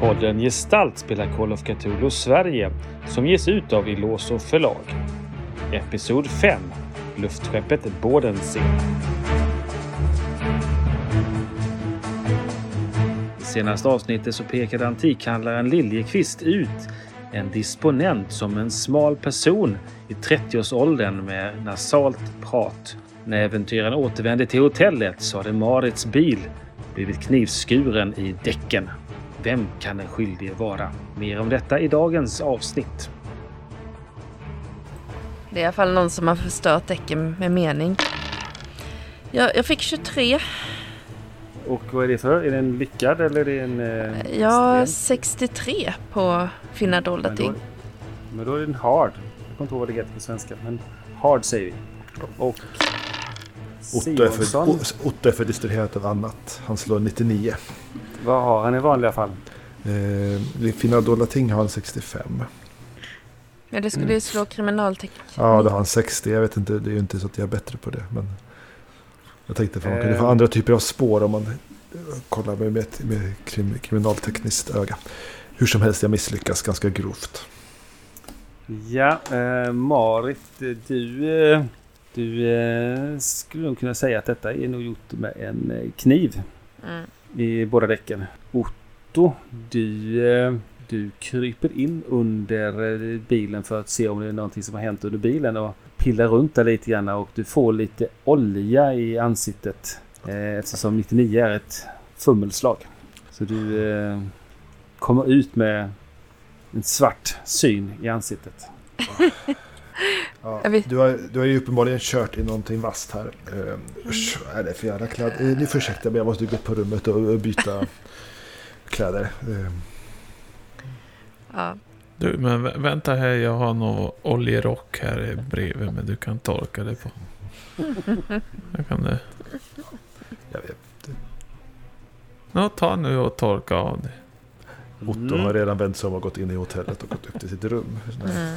Podden Gestalt spelar Call of Cthulhu Sverige som ges ut av Iloso förlag. Episod 5 Luftskeppet Bodensee. I senaste avsnittet så pekade antikhandlaren Liljekvist ut en disponent som en smal person i 30-årsåldern med nasalt prat. När äventyraren återvände till hotellet så hade Marits bil blivit knivskuren i däcken. Vem kan den skyldige vara? Mer om detta i dagens avsnitt. Det är i alla fall någon som har förstört däcken med mening. Jag, jag fick 23. Och vad är det för? Är det en lyckad eller är det en... Eh, Ja, sten? 63 på finna dolda Men då, ting. men då är det en hard. Jag kommer inte ihåg vad det heter på svenska. Men hard säger vi. Och... Otto är, för, Otto är för distraherad av annat. Han slår 99. Vad har han i vanliga fall? Eh, Fina dolda ting har han 65. Ja, det skulle ju slå kriminalteknik. Ja, det har han 60. Jag vet inte, det är ju inte så att jag är bättre på det. Men jag tänkte att man kunde få Eh. andra typer av spår om man kollar med, med, med krim, kriminaltekniskt öga. Hur som helst, jag misslyckas ganska grovt. Ja, eh, Marit, du, eh, du eh, skulle nog kunna säga att detta är nog gjort med en eh, kniv Mm i båda däcken. Otto, du, eh, du kryper in under eh, bilen för att se om det är någonting som har hänt under bilen och pillar runt där lite grann och du får lite olja i ansiktet eh, eftersom 99 är ett fummelslag. Så du kommer ut med en svart syn i ansiktet. Ja, du, har, du har ju uppenbarligen kört i någonting vasst här. Eh, usch, vad är det för jävla kläder? Eh, ni får ursäkta men jag måste gå upp på rummet och, byta kläder. Eh, Ja. Du, men vä- vänta här, jag har nog oljerock här bredvid men du kan torka det på. Jag kan det. jag vet. Ja, ta nu och torka av det. Otto har redan vänt sig om och gått in i hotellet och gått upp till sitt rum. Mm.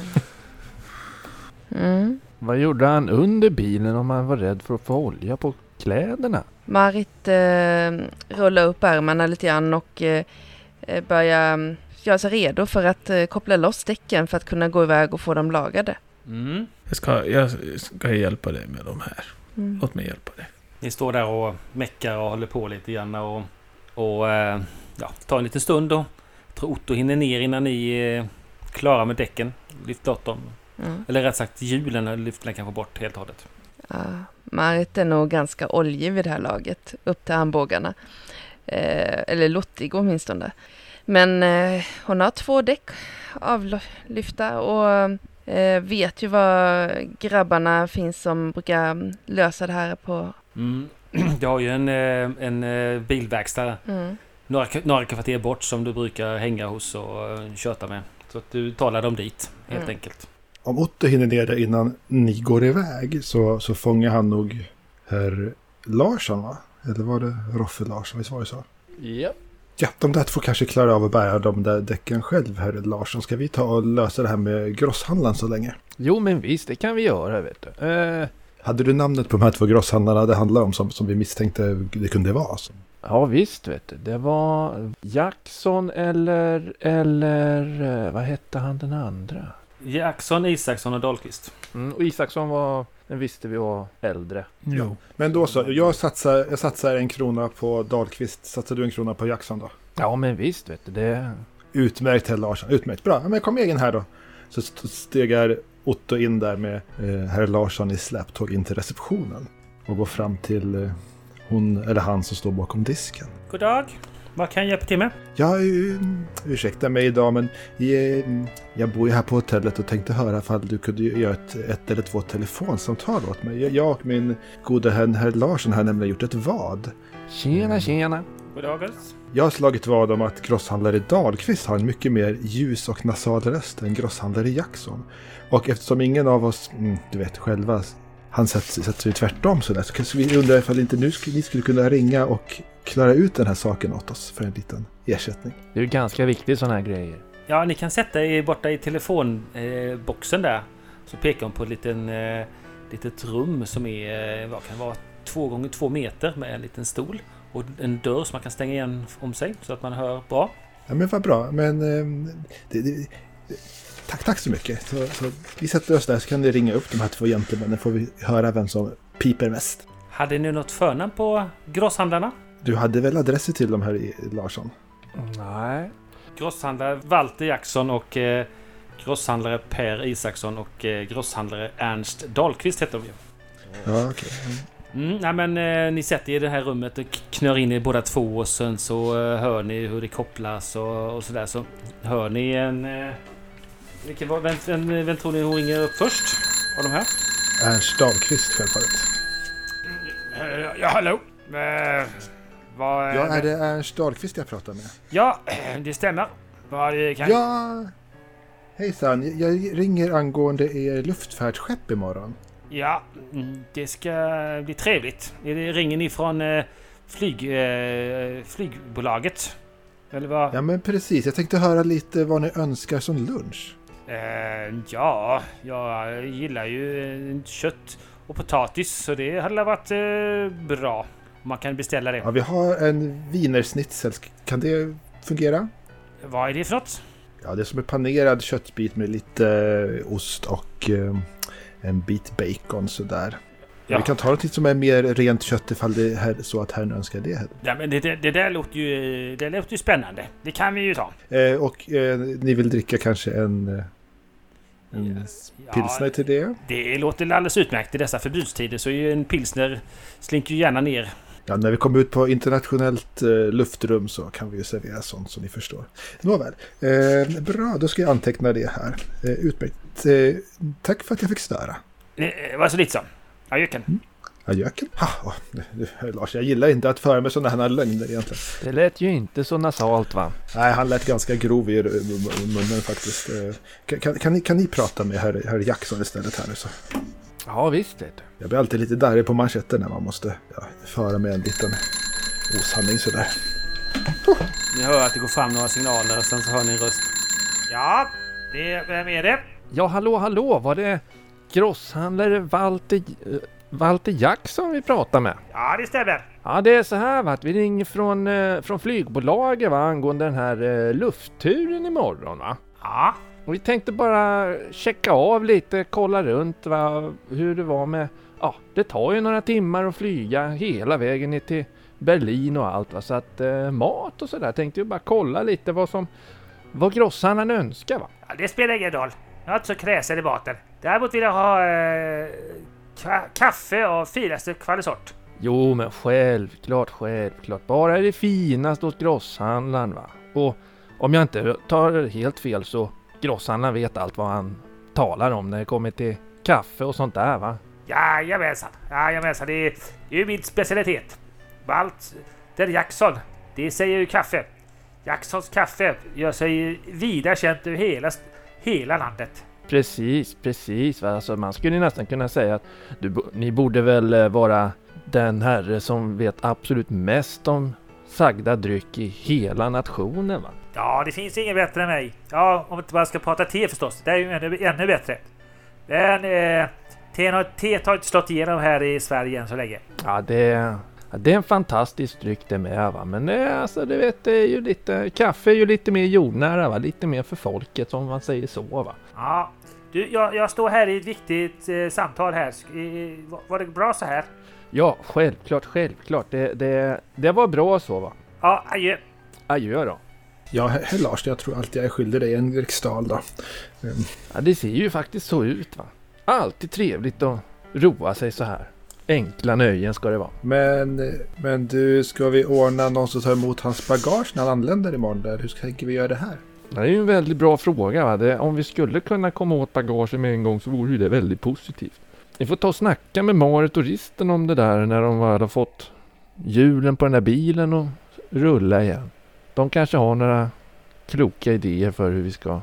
Mm. Vad gjorde han under bilen om han var rädd för att få olja på kläderna? Marit eh, rullar upp ärmarna lite grann och eh, eh, börjar mm, göra sig redo för att eh, koppla loss däcken för att kunna gå iväg och få dem lagade. Mm. Jag ska, jag ska hjälpa dig med de här. Mm. Låt mig hjälpa dig. Ni står där och meckar och håller på lite grann och, och eh, ja, tar en liten stund och jag tror Otto hinner ner innan ni är klara med däcken. Lyft bort dem. Mm. Eller rätt sagt hjulen lyfter ni kanske bort helt och hållet. Ja, Marit är nog ganska oljig vid det här laget, upp till armbågarna. Eh, eller lottig åtminstone. Men eh, hon har två däck avlyfta och eh, vet ju var grabbarna finns som brukar lösa det här på... Mm. Du har ju en, eh, en eh, bilverkstad Mm. några, några kvarter bort som du brukar hänga hos och eh, köta med. Så att du talar dem dit helt Mm. enkelt. Om Otto hinner ner där innan ni går iväg så, så fångar han nog herr Larsson va? Eller var det Roffe Larsson? Visst var det så? Japp. Ja, de där två kanske klarar av att bära de där däcken själv, herr Larsson. Ska vi ta och lösa det här med grosshandlaren så länge? Jo men visst, det kan vi göra vet du. Eh, Hade du namnet på de här två grosshandlarna det handlar om som, som vi misstänkte det kunde vara? Alltså? ja visst vet du. Det var Jackson eller, eller eh, vad hette han den andra? Jackson, Isaksson och Dahlqvist. Mm, och Isaksson var, den visste vi var äldre. Jo. Men då så, jag satsar, jag satsar en krona på Dahlqvist. Satsar du en krona på Jackson då? Ja men visst vet du. Det, Utmärkt herr Larsson, utmärkt. Bra, ja, men kom igen här då. Så st- stegar Otto in där med eh, herr Larsson i släptåg in till receptionen. Och går fram till eh, hon eller han som står bakom disken. God dag. Vad kan jag hjälpa till med? Ja, uh, ursäkta mig idag men eh, jag bor ju här på hotellet och tänkte höra ifall du kunde göra ett, ett eller två telefonsamtal åt mig. Jag, och min gode herr, herr Larsson har nämligen gjort ett vad. tjena tjena. God dag. Jag har slagit vad om att grosshandlare Dahlqvist har en mycket mer ljus och nasal röst än grosshandlare Jackson. Och eftersom ingen av oss, mm, du vet själva, han sätter, sätter sig tvärtom sådär, så kanske vi undrar ifall inte nu skulle, ni skulle kunna ringa och klara ut den här saken åt oss för en liten ersättning. Det är ju ganska viktigt sådana här grejer. Ja, ni kan sätta er borta i telefonboxen där. Så pekar hon på ett liten, eh, litet rum som är, eh, vad kan vara, två gånger två meter med en liten stol. Och en dörr som man kan stänga igen om sig så att man hör bra. Ja, men vad bra. Men ehm, det, det, tack, tack så mycket. Så, så vi sätter oss där så kan ni ringa upp de här två gentlemännen får vi höra vem som piper mest. Hade ni något förnamn på grosshandlarna? Du hade väl adresser till de här i- Larsson? Nej. Grosshandlare Walter Jackson och eh, grosshandlare Per Isaksson och eh, grosshandlare Ernst Dahlqvist heter de ju. Ja, okej. Mm, nej men eh, ni sätter er i det här rummet och knör in er båda två och sen så eh, hör ni hur det kopplas och, och sådär. Så hör ni en... Eh, vilken, var- vem, vem, vem tror ni hon ringer upp först? Av de här? Ernst Dahlqvist självfallet. Eh, ja, hallå? Eh, vad... Ja, är det Ernst Dahlqvist jag pratar med? Ja, det stämmer. Vad eh, kan... Ja! Hejsan, jag ringer angående er luftfärdsskepp imorgon. Ja, mm, det ska bli trevligt. Är det- Ringer ni från eh, flyg, eh, flygbolaget? Eller vad? Ja, men precis. Jag tänkte höra lite vad ni önskar som lunch. Eh, ja, jag gillar ju kött och potatis så det hade varit eh, bra. Man kan beställa det. Ja, vi har en wienersnitzel. Kan det fungera? Vad är det för något? Ja, det är som en panerad köttbit med lite eh, ost och eh, en bit bacon sådär. Ja. Vi kan ta något som är mer rent kött ifall det är så att herrn önskar det. Ja, men det, det, det där låter ju, det låter ju spännande. Det kan vi ju ta. Eh, och eh, ni vill dricka kanske en, eh, en pilsner till det? Det låter alldeles utmärkt i dessa förbudstider så är ju en pilsner slinker ju gärna ner. Ja, när vi kommer ut på internationellt eh, luftrum så kan vi ju servera sånt som ni förstår. Nåväl, eh, bra då ska jag anteckna det här. Eh, utmärkt. Eh, tack för att jag fick störa. Eh, Var så lite så. Adjöken. Adjöken. Ha, åh, du, Lars, jag gillar inte att föra med sådana här lögner egentligen. Det lät ju inte så nasalt va? Nej, han lät ganska grov i munnen faktiskt. Eh, Kan, kan, kan, ni, kan ni prata med herr, herr Jackson istället här nu så? Ja visst du. Jag blir alltid lite darrig på manschetten när man måste ja, föra med en liten osanning sådär. Ni hör att det går fram några signaler och sen så hör ni en röst. Ja, det, vem är det? Ja hallå hallå var det grosshandlare Walter, eh, Walter Jackson vi pratar med? Ja, det stämmer. Ja det är så här va, att vi ringer från, eh, från flygbolaget va, angående den här eh, luftturen imorgon va. Ja, Och vi tänkte bara checka av lite, kolla runt va, hur det var med, ja det tar ju några timmar att flyga hela vägen ner till Berlin och allt va, så att eh, mat och sådär tänkte jag bara kolla lite vad som, vad grosshandlaren önskar va. ja det spelar ingen roll. Jag är inte så kräsen i maten. Däremot vill jag ha eh, ka- kaffe av finaste kvalisort. Jo men självklart, självklart. Bara det finaste åt grosshandlaren va. Och om jag inte tar helt fel så grosshandlaren vet allt vad han talar om när det kommer till kaffe och sånt där va. Jajamensan, jajamensan. Det är, ju min specialitet. Walter Jackson. Det säger ju kaffe. Jacksons kaffe gör sig vida känt över hela, hela landet. Precis, precis. Alltså man skulle nästan kunna säga att du, ni borde väl eh, vara den herre som vet absolut mest om sagda dryck i hela nationen va. Ja, det finns ingen bättre än mig. Ja, om inte man ska prata te förstås. Det är ju ännu, ännu bättre. Men eh, te, te har inte slått igenom här i Sverige än så länge. Ja det, ja, det är en fantastisk dryck det med va. Men det, är alltså, du vet, det är ju lite, kaffe är ju lite mer jordnära va. Lite mer för folket om man säger så va. Ja, du, jag, jag står här i ett viktigt eh, samtal här. Eh, var- det bra så här? Ja, självklart, självklart. Det, det, det var bra så va. Ja, adjö. Adjö då. Ja, herr Lars, jag tror alltid jag är skyldig dig en riksdal då. Ja, det ser ju faktiskt så ut va. Alltid trevligt att roa sig så här. Enkla nöjen ska det vara. Men, men du, ska vi ordna någon som tar emot hans bagage när han anländer imorgon? Där? Hur tänker vi göra det här? Det är ju en väldigt bra fråga. Det, om vi skulle kunna komma åt bagaget med en gång så vore ju det väldigt positivt. Vi får ta och snacka med Marit och Risten om det där när de väl har fått hjulen på den där bilen och rulla igen. De kanske har några kloka idéer för hur vi ska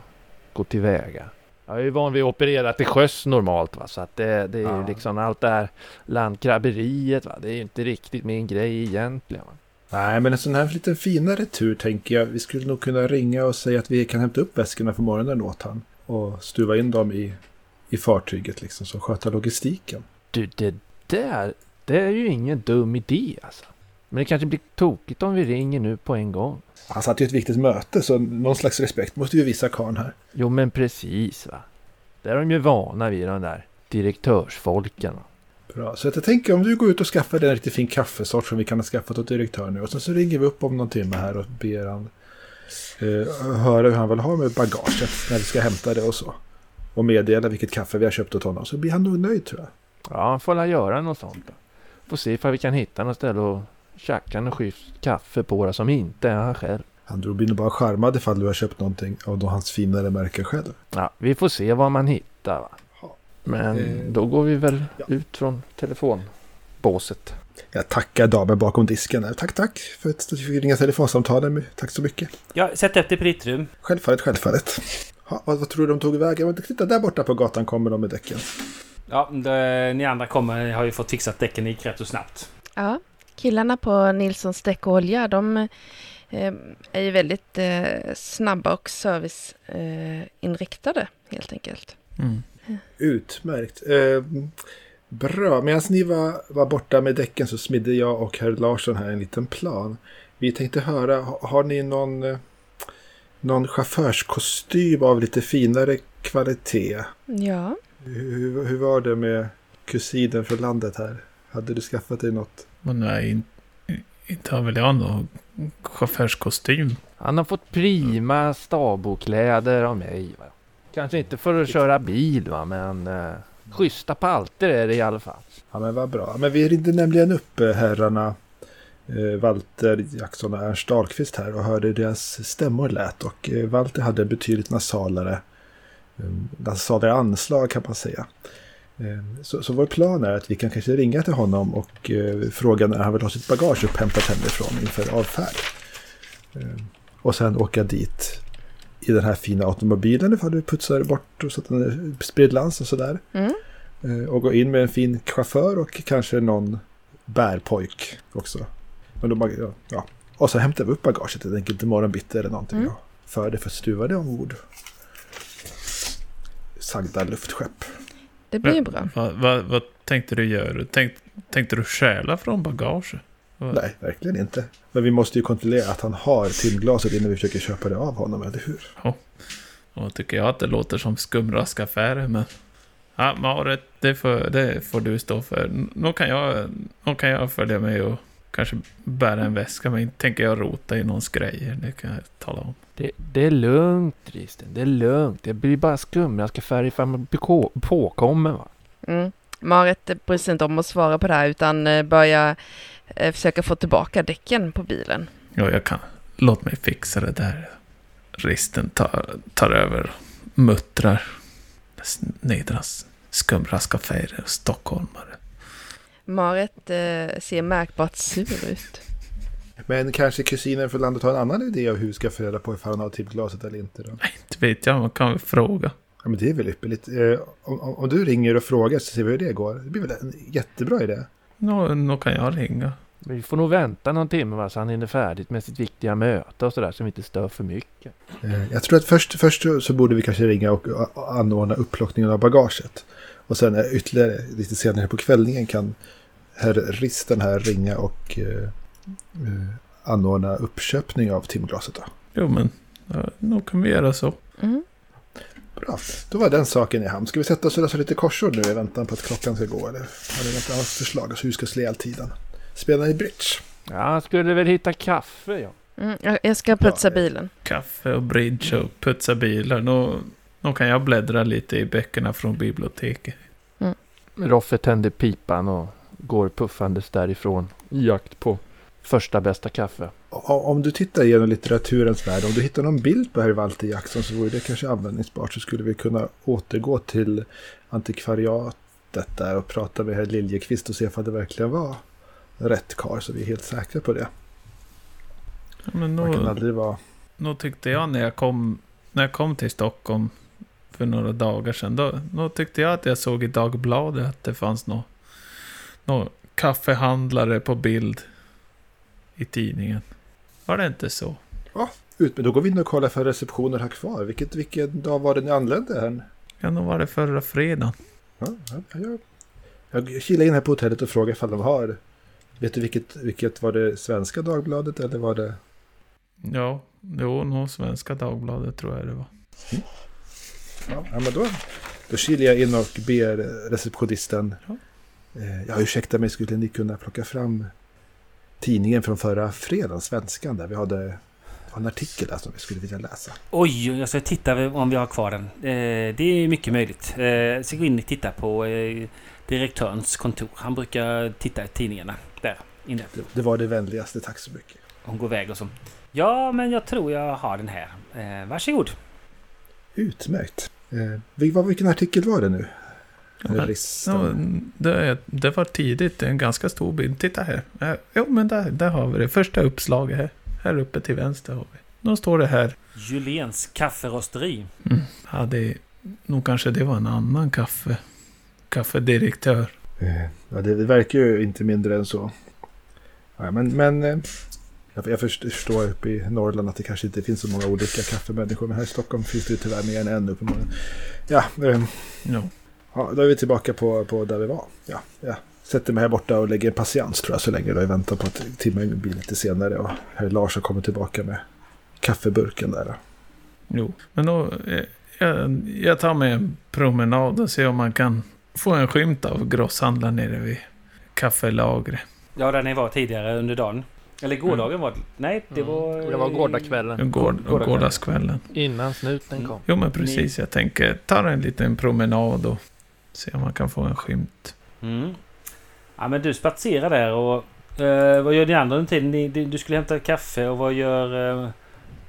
gå tillväga. Jag är ju van vid att operera till sjöss normalt va, så att det, det är ju Ja. liksom allt det här landkrabberiet va. Det är ju inte riktigt min grej egentligen. Va? Nej, men en sån här lite finare tur tänker jag. Vi skulle nog kunna ringa och säga att vi kan hämta upp väskorna på morgonen åt han. Och stuva in dem i, i fartyget liksom, så sköta logistiken. Du, det där, det är ju ingen dum idé alltså. Men det kanske blir tokigt om vi ringer nu på en gång. Han satt ju ett viktigt möte så någon slags respekt måste vi visa karln här. Jo men precis va. Det är de ju vana vid de där direktörsfolken. Bra, så jag tänker om du går ut och skaffar dig en riktigt fin kaffesort som vi kan ha skaffat åt direktören nu. Och sen så ringer vi upp om någon timme här och ber han eh, höra hur han vill ha med bagaget när vi ska hämta det och så. Och meddela vilket kaffe vi har köpt åt honom. Så blir han nog nöjd tror jag. Ja, han får la göra något sånt då. Får se ifall vi kan hitta något ställe och tjacka något schysst kaffe på det som inte är han själv. Han blir nog bara charmad ifall du har köpt någonting av då hans finare märken själv. Ja, vi får se vad man hittar va. Men Eh, då går vi väl ja. ut från telefonbåset. Jag tackar damen bakom disken. Tack, tack för att du fick ringa telefonsamtalen. Tack så mycket. Ja, sätt upp dig på ditt rum. Självfallet, självfallet. Ja, vad, vad tror du de tog vägen? Titta, där borta på gatan kommer de med däcken. Ja, det, ni andra kommer, har ju fått fixat däcken gick rätt och snabbt. Ja, killarna på Nilssons däck och olja, de eh, är ju väldigt eh, snabba och serviceinriktade eh, inriktade, helt enkelt. Mm. Utmärkt. Eh, bra, medan ni var, var borta med däcken så smidde jag och herr Larsson här en liten plan. Vi tänkte höra, ha- har ni någon, någon chaufförskostym av lite finare kvalitet? Ja, Hur, hur var det med kusinen från landet här? Hade du skaffat dig något? Men nej, in, inte har väl jag någon chaufförskostym. Han har fått prima stabokläder av mig. Va? Kanske inte för att köra bil va, men eh, schyssta palter är det i alla fall. Ja men vad bra. Men vi ringde nämligen upp herrarna eh, Walter Jackson och Ernst Dahlqvist här och hörde deras stämmor lät. Och eh, Walter hade en betydligt nasalare, eh, nasalare anslag kan man säga. Eh, Så, så vår plan är att vi kan kanske ringa till honom och eh, fråga när han vill ha sitt bagage upphämtat hemifrån inför avfärd. Eh, Och sen åka dit i den här fina automobilen ifall du putsar bort och så att den är sprillans och sådär. mm. Eh, Och gå in med en fin chaufför och kanske någon bärpojk också. Men de, ja. Och så hämtar vi upp bagaget helt enkelt imorgon bitti eller någonting. Mm. För det för att stuva det ombord. Sagda luftskepp. Det blir ju bra. Vad, vad, vad tänkte du göra? Tänk, tänkte du stjäla från bagaget? Vad- Nej, verkligen inte. Men vi måste ju kontrollera att han har timglaset innan vi försöker köpa det av honom, eller hur? Och tycker jag att det låter som skumraskaffärer, men... Ja, Marit, det får, det får du stå för. Nu kan, jag, nu kan jag följa med och kanske bära en väska, men inte tänker jag rota i någons grejer. Det kan jag tala om. Det, det är lugnt Dristen, det är lugnt. Det blir bara skumraskaffär ifall man blir på- påkommen va. Mm. Marit bryr sig inte om att svara på det här utan eh, börjar eh, försöka få tillbaka däcken på bilen. Ja, jag kan. Låt mig fixa det där. Risten tar, tar över. Muttrar. Nedras. Skumraskaffärer och stockholmare. Marit eh, ser märkbart sur ut. Men kanske kusinen från landet har en annan idé av hur vi ska få reda på ifall han har timglaset eller inte. Då. Nej, inte vet jag. Man kan väl fråga. Ja, men det är väl ypperligt. Eh, om, om, du ringer och frågar så ser vi hur det går. Det blir väl en jättebra idé. Nå, nå kan jag ringa. Vi får nog vänta någon timme va, så han hinner färdigt med sitt viktiga möte och sådär så vi inte stör för mycket. Eh, Jag tror att först, först så borde vi kanske ringa och a- anordna upplockningen av bagaget. Och sen eh, ytterligare lite senare på kvällningen kan herr Risten här ringa och eh, eh, anordna uppköpning av timglaset. Då. Jo, men ja, nog kan vi göra så. Mm. Bra, då var den saken i hamn. Ska vi sätta oss och läsa lite korsord nu i väntan på att klockan ska gå? Eller har ni något annat förslag? Alltså, hur ska slä tiden? Spela i bridge? Ja, skulle väl hitta kaffe ja. Mm. jag- ska putsa Ja, eh. bilen. Kaffe och bridge och putsa bilar. Nå, nå kan jag bläddra lite i böckerna från biblioteket. Roffe tänder pipan och går puffandes därifrån i jakt på första bästa kaffe. Om du tittar igenom litteraturens värld, om du hittar någon bild på herr Walter Jackson så vore det kanske användningsbart. Så skulle vi kunna återgå till antikvariatet där och prata med herr Liljekvist och se om det verkligen var rätt karl så vi är helt säkra på det. Ja, men Man kan aldrig vara... nå tyckte jag när jag, kom, när jag kom till Stockholm för några dagar sedan. Då, då tyckte jag att jag såg i Dagbladet att det fanns någon nå kaffehandlare på bild i tidningen. Var det inte så? Ut, men då går vi in och kollar för receptioner här kvar. Vilket, vilken dag var det ni anlände? Här? Ja, nog var det förra fredagen. Ja, ja, jag, jag kilar in här på hotellet och frågar ifall de har Vet du vilket, vilket var det svenska Dagbladet eller var det? Ja, jo, nog Svenska Dagbladet tror jag det var. Ja, ja, men då, då kilar jag in och ber receptionisten. Ja. Eh, ja, ursäkta mig, skulle ni kunna plocka fram tidningen från förra fredagen, Svenskan, där vi hade en artikel där som vi skulle vilja läsa. Oj, jag ska titta om vi har kvar den. Eh, det är mycket möjligt. Eh, jag ska gå in och titta på eh, direktörens kontor. Han brukar titta i tidningarna där inne. Det, var det vänligaste, tack så mycket. Hon går iväg och så. Ja, men jag tror jag har den här. Eh, varsågod. Utmärkt. Eh, vilken artikel var det nu? Ja, Eller Ja, det, det var tidigt. Det är en ganska stor bild. Titta här. Jo, men där, där har vi det. Första uppslaget här. Här uppe till vänster har vi. Då står det här. Juléns kafferosteri. Ja, det nog kanske det var en annan kaffe. Kaffedirektör. Eh, Ja, det, det verkar ju inte mindre än så. Ja, men men eh, jag, jag först- förstår uppe i Norrland att det kanske inte finns så många olika kaffemänniskor. Men här i Stockholm finns det ju tyvärr mer än en uppenbarligen. Ja, eh, Ja. Ja, då är vi tillbaka på, på där vi var. Ja, ja. Sätter mig här borta och lägger en patiens tror jag så länge. Då jag väntar på att timmen blir lite senare. Och herr Lars har kommit tillbaka med kaffeburken där. Jo, men då... eh, Jag, jag tar mig en promenad och ser om man kan få en skymt av grosshandlaren nere vid kaffelagret. Ja, där ni var tidigare under dagen. Eller gårdagen var det. Nej, det Mm. var... Det var gårdagskvällen. Gård, Gårdagskvällen. Innan snuten Mm. kom. Jo, men precis. Jag tänker ta en liten promenad och se om man kan få en skymt. Mm. Ja, men du spatserar där och... Eh, vad gör ni andra under tiden? Ni, du, du skulle hämta kaffe och vad gör... Eh,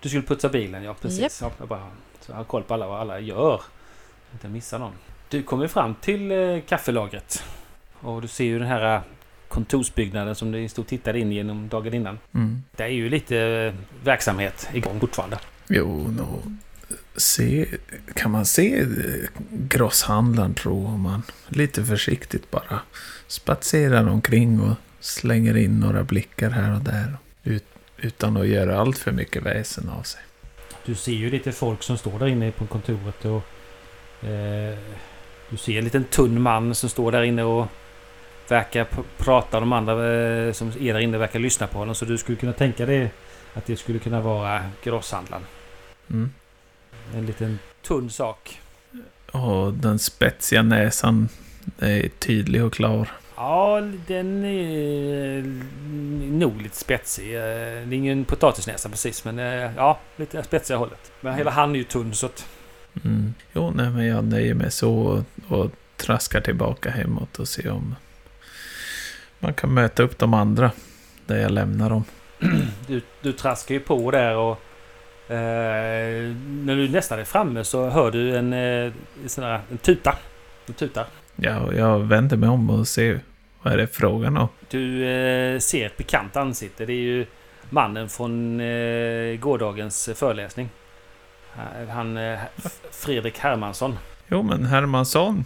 du skulle putsa bilen, ja precis. Japp. Ja, jag, bara, så jag har koll på alla vad alla gör. Inte missa någon. Du kommer fram till eh, kaffelagret. Och du ser ju den här eh, kontorsbyggnaden som du stod och tittade in genom dagen innan. Mm. Det är ju lite eh, verksamhet igång fortfarande. Jo, no. Se, kan man se eh, grosshandlaren tror man lite försiktigt bara spatserar omkring och slänger in några blickar här och där. Ut, utan att göra allt för mycket väsen av sig. Du ser ju lite folk som står där inne på kontoret och... Eh, du ser en liten tunn man som står där inne och verkar pr- prata. De andra eh, som är där inne verkar lyssna på honom. Så du skulle kunna tänka dig att det skulle kunna vara grosshandlaren. Mm. En liten tunn sak. Och den spetsiga näsan är tydlig och klar. Ja, den är nog lite spetsig. Eh, Det är ingen potatisnäsa precis, men eh, ja, lite spetsiga hållet. Men hela han är ju tunn så att... Mm. Jo, nej, men jag nöjer mig så och, och traskar tillbaka hemåt och ser om man kan möta upp de andra där jag lämnar dem. Du, du traskar ju på där och... Eh, när du nästan är framme så hör du en, eh, sån här, en tuta. En tutar. Ja, jag vänder mig om och ser vad är det frågan om. Du eh, ser ett bekant ansikte. Det är ju mannen från eh, gårdagens föreläsning. Eh, Han eh, Fredrik Hermansson. Jo, men Hermansson.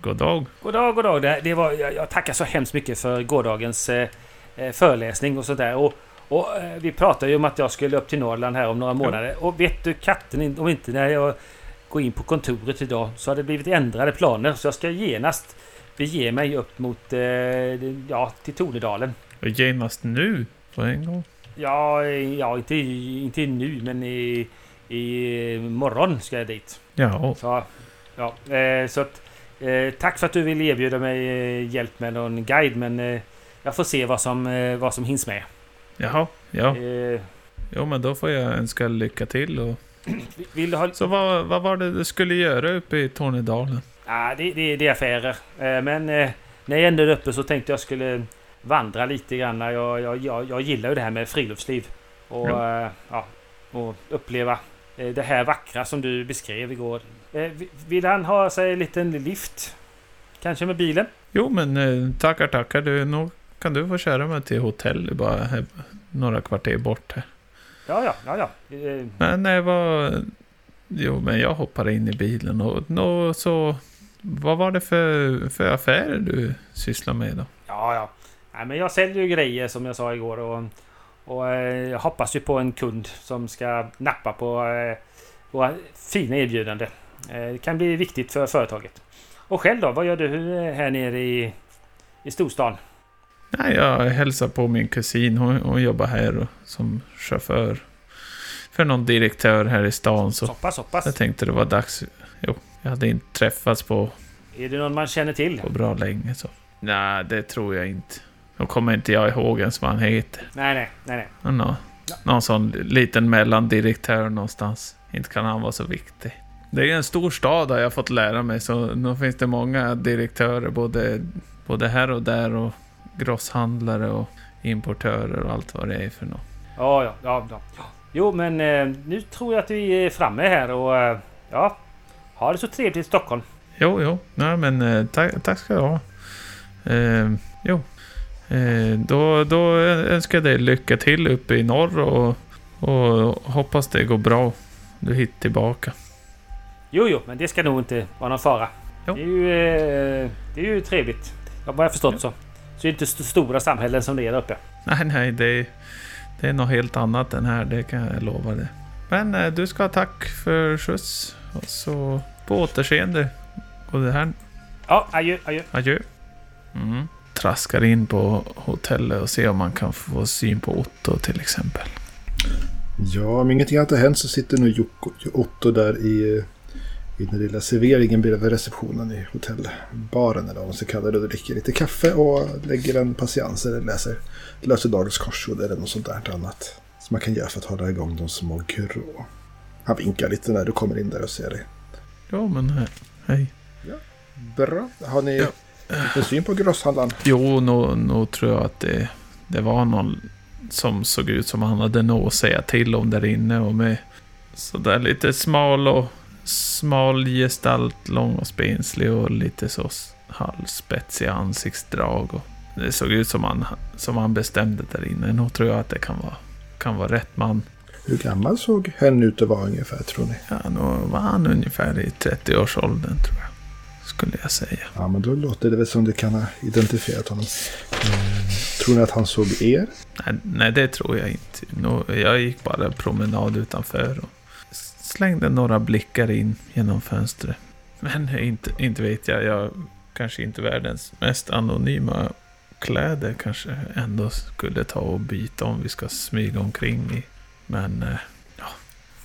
God dag. God dag, god dag. Det, det var, jag, jag tackar så hemskt mycket för gårdagens eh, eh, föreläsning och sådär. Och, och eh, vi pratade ju om att jag skulle upp till Norrland här om några månader. Och vet du katten, om inte när jag går in på kontoret idag så har det blivit ändrade planer. Så jag ska genast bege mig upp mot, eh, ja, till Tornedalen. Och genast nu, på en gång. Ja, eh, ja inte, inte nu men i, i morgon ska jag dit. Ja, Så, ja, eh, så att, eh, tack för att du vill erbjuda mig eh, hjälp med någon guide men eh, jag får se vad som, eh, vad som hinns med. Jaha, ja. Eh, Jo, men då får jag önska lycka till. Och... vill du ha... Så vad, vad var det du skulle göra uppe i Tornedalen? Ah, det, det, det är affärer. Eh, men eh, när jag ändå är uppe så tänkte jag skulle vandra lite grann. Jag, jag, jag, jag gillar ju det här med friluftsliv. Och, Ja. eh, ja, och uppleva eh, det här vackra som du beskrev igår. Eh, vi- vill han ha sig en liten lift? Kanske med bilen? Jo, men tackar, tackar. Du, nog kan du få köra mig till hotell bara här, några kvarter bort här. Ja, ja, ja, ja. Eh, Men nej, vad... Jo, men jag hoppar in i bilen och nå, så... Vad var det för, för affärer du sysslar med då? Ja, ja. Nej, men jag säljer ju grejer som jag sa igår och, och eh, jag hoppas ju på en kund som ska nappa på eh, våra fina erbjudande. Det kan bli viktigt för företaget. Och själv då? Vad gör du här nere i, i storstan? Nej, jag hälsar på min kusin. Hon, hon jobbar här och, som chaufför för någon direktör här i stan. Så Så pass, så pass. jag tänkte det var dags. Jo, jag hade inte träffats på, Är det någon man känner till? på bra länge. Så. Nej, det tror jag inte. Då kommer inte jag ihåg ens vad han heter. Nej, nej, nej, nej. Han har någon sån liten mellandirektör någonstans. Inte kan han vara så viktig. Det är en stor stad har jag fått lära mig, så nu finns det många direktörer både, både här och där och grosshandlare och importörer och allt vad det är för något. Ja, ja, ja. ja. Jo, men eh, nu tror jag att vi är framme här och eh, ja, ha det så trevligt i Stockholm. Jo, jo. Nej, men eh, tack, tack ska du ha. Eh, jo. Eh, då, då önskar jag dig lycka till uppe i norr och, och hoppas det går bra. Du hittar tillbaka. Jo, jo, men det ska nog inte vara någon fara. Jo. Det är ju, eh, det är ju trevligt. Vad jag förstått så. Så det är inte st stora samhällen som det är där uppe. Nej, nej, det, det är något helt annat än här, det kan jag lova dig. Men eh, du ska ha tack för skjuts. Och så på återseende. Och det här, Ja, adjö, adjö. adjö. Mm. Traskar in på hotellet och ser om man kan få syn på Otto till exempel. Ja, om ingenting annat har hänt så sitter nu Otto där i, i den lilla serveringen bredvid receptionen i hotellbaren eller vad man ska kalla det. Och dricker lite kaffe och lägger en patiens eller läser, löser dagens korsord eller något sånt där annat. Som man kan göra för att hålla igång de små grå. Han vinkar lite när du kommer in där och ser dig. Jo, men eh, hej. Bra. Har ni Ja. syn på grosshandlaren? Jo, nog nog tror jag att det, det var någon som såg ut som han hade något att säga till om där inne och med sådär lite smal och smal gestalt, lång och spenslig och lite så halvspetsiga ansiktsdrag. Och det såg ut som han, som han bestämde där inne. Nog tror jag att det kan vara, kan vara rätt man. Hur gammal såg hen ut att vara ungefär tror ni? Ja, nog var han ungefär i 30-årsåldern tror jag. Skulle jag säga. Ja, men då låter det väl som du kan ha identifierat honom. Mm. Tror ni att han såg er? Nej, nej, det tror jag inte. Jag gick bara promenad utanför och slängde några blickar in genom fönstret. Men inte, inte vet jag, jag kanske inte världens mest anonyma kläder kanske ändå skulle ta och byta om vi ska smyga omkring i. Men eh,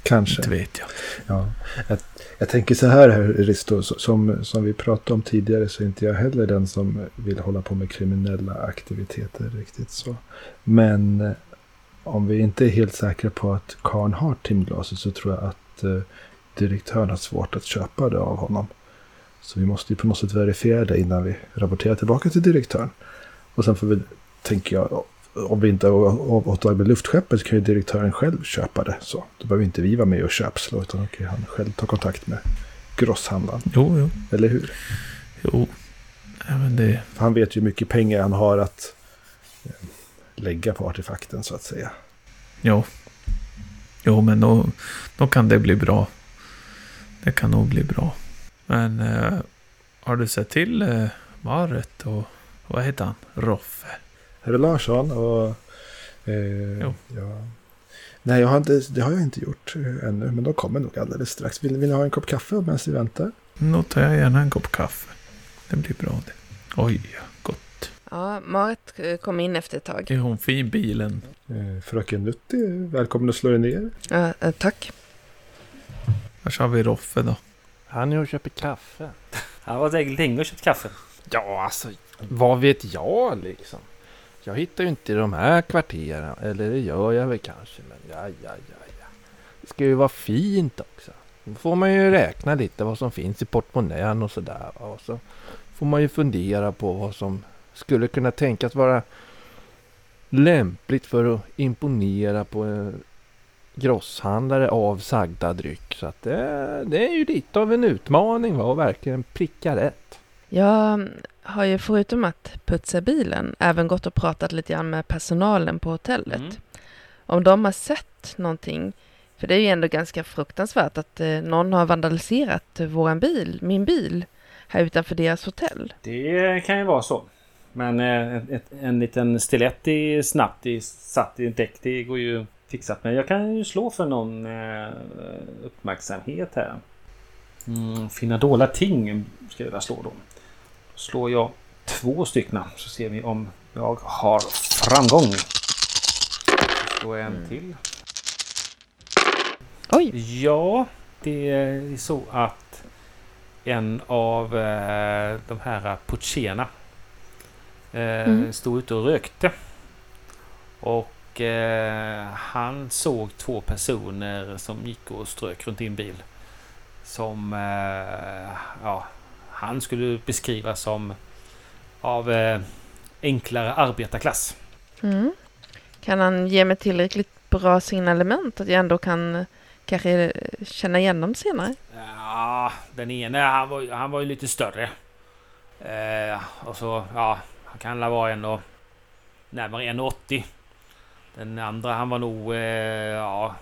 Kanske. inte vet jag. Ja. Jag, jag tänker så här, här Risto, som, som vi pratade om tidigare så är inte jag heller den som vill hålla på med kriminella aktiviteter riktigt så. Men eh, om vi inte är helt säkra på att Karn har timglaset så tror jag att eh, direktören har svårt att köpa det av honom. Så vi måste ju på något sätt verifiera det innan vi rapporterar tillbaka till direktören. Och sen får vi, tänker jag, om vi inte har åtagit med luftskeppet kan ju direktören själv köpa det. Så då behöver inte vi vara med och köpslå utan då kan han själv ta kontakt med grosshandlaren. Jo, jo, Eller hur? jo. Ja, det, För han vet ju hur mycket pengar han har att eh, lägga på artefakten så att säga. jo. Jo, men då, då kan det bli bra. Det kan nog bli bra. Men eh, har du sett till eh, Maret och vad heter han? Roffe? Herr Larsson och... Eh, Jo. ja. Nej, jag har inte, det har jag inte gjort eh, ännu. Men de kommer nog alldeles strax. Vill, vill ni ha en kopp kaffe medan vi väntar? Då tar jag gärna en kopp kaffe. Det blir bra det. Oj, gott. Ja, Marit kom in efter ett tag. Är hon fin bilen? Eh, fröken Nutti, välkommen att slå er ner. Ja, eh, tack. Var har vi Roffe då? Han är och köper kaffe. Han var säkert länge och köpt kaffe. Ja, alltså vad vet jag liksom? Jag hittar ju inte i de här kvarteren. Eller det gör jag väl kanske. Men ja, ja, ja, ja. Det ska ju vara fint också. Då får man ju räkna lite vad som finns i portmonnän och sådär. Och så får man ju fundera på vad som skulle kunna tänkas vara lämpligt för att imponera på en grosshandlare av sagda dryck. Så att det, det är ju lite av en utmaning va, att verkligen pricka rätt. Jag har ju förutom att putsa bilen även gått och pratat lite grann med personalen på hotellet. Mm. Om de har sett någonting. För det är ju ändå ganska fruktansvärt att eh, någon har vandaliserat eh, våran bil, min bil, här utanför deras hotell. Det kan ju vara så. Men eh, ett, en liten stilett i snabbt i, satt i däck, det går ju fixat. Men jag kan ju slå för någon eh, uppmärksamhet här. Mm, finna dolda ting ska jag vilja slå då. Slår jag två stycken. Så ser vi om jag har framgång. Så en till. Oj, Ja, det är så att en av eh, de här Puccena Mm. stod ute och rökte. Och eh, han såg två personer som gick och strök runt i en bil. Som eh, ja, han skulle beskriva som av eh, enklare arbetarklass. mm. kan han ge mig tillräckligt bra signalement att jag ändå kan eh, kanske eh, känna igen dem senare? Ja, den ena han var, han var ju lite större. Eh, och så, ja, han kan la vara en och närmare 1,80. Den andra han var nog, eh, ja,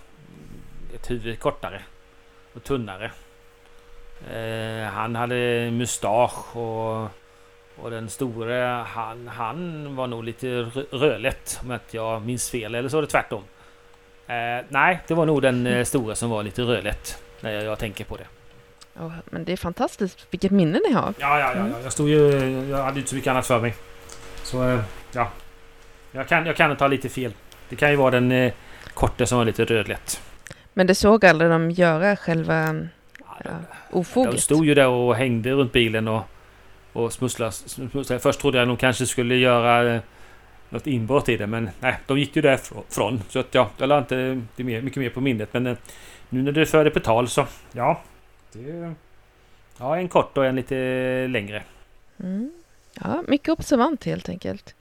ett huvud kortare och tunnare. Eh, han hade mustasch och, och den store han, han var nog lite rö- rödlätt om inte jag minns fel. Eller så var det tvärtom. Eh, nej, det var nog den eh, stora som var lite rödlätt. När jag, jag tänker på det. Åh, men det är fantastiskt vilket minne ni har. Ja, ja, ja. ja. Jag stod ju... Jag hade inte så mycket annat för mig. Så, eh, ja. Jag kan, jag kan ta lite fel. Det kan ju vara den eh, korta som var lite rödlätt. Men det såg aldrig de göra själva Ja, ja, De ofoget? stod ju där och hängde runt bilen och, och smusslade, smusslade. Först trodde jag de kanske skulle göra eh, något inbrott i det, men nej, de gick ju därifrån. Så att ja, jag la inte det mer, mycket mer på minnet. Men eh, nu när du för det på tal så, ja. Det, ja, en kort och en lite längre. Mm. Ja, mycket observant helt enkelt.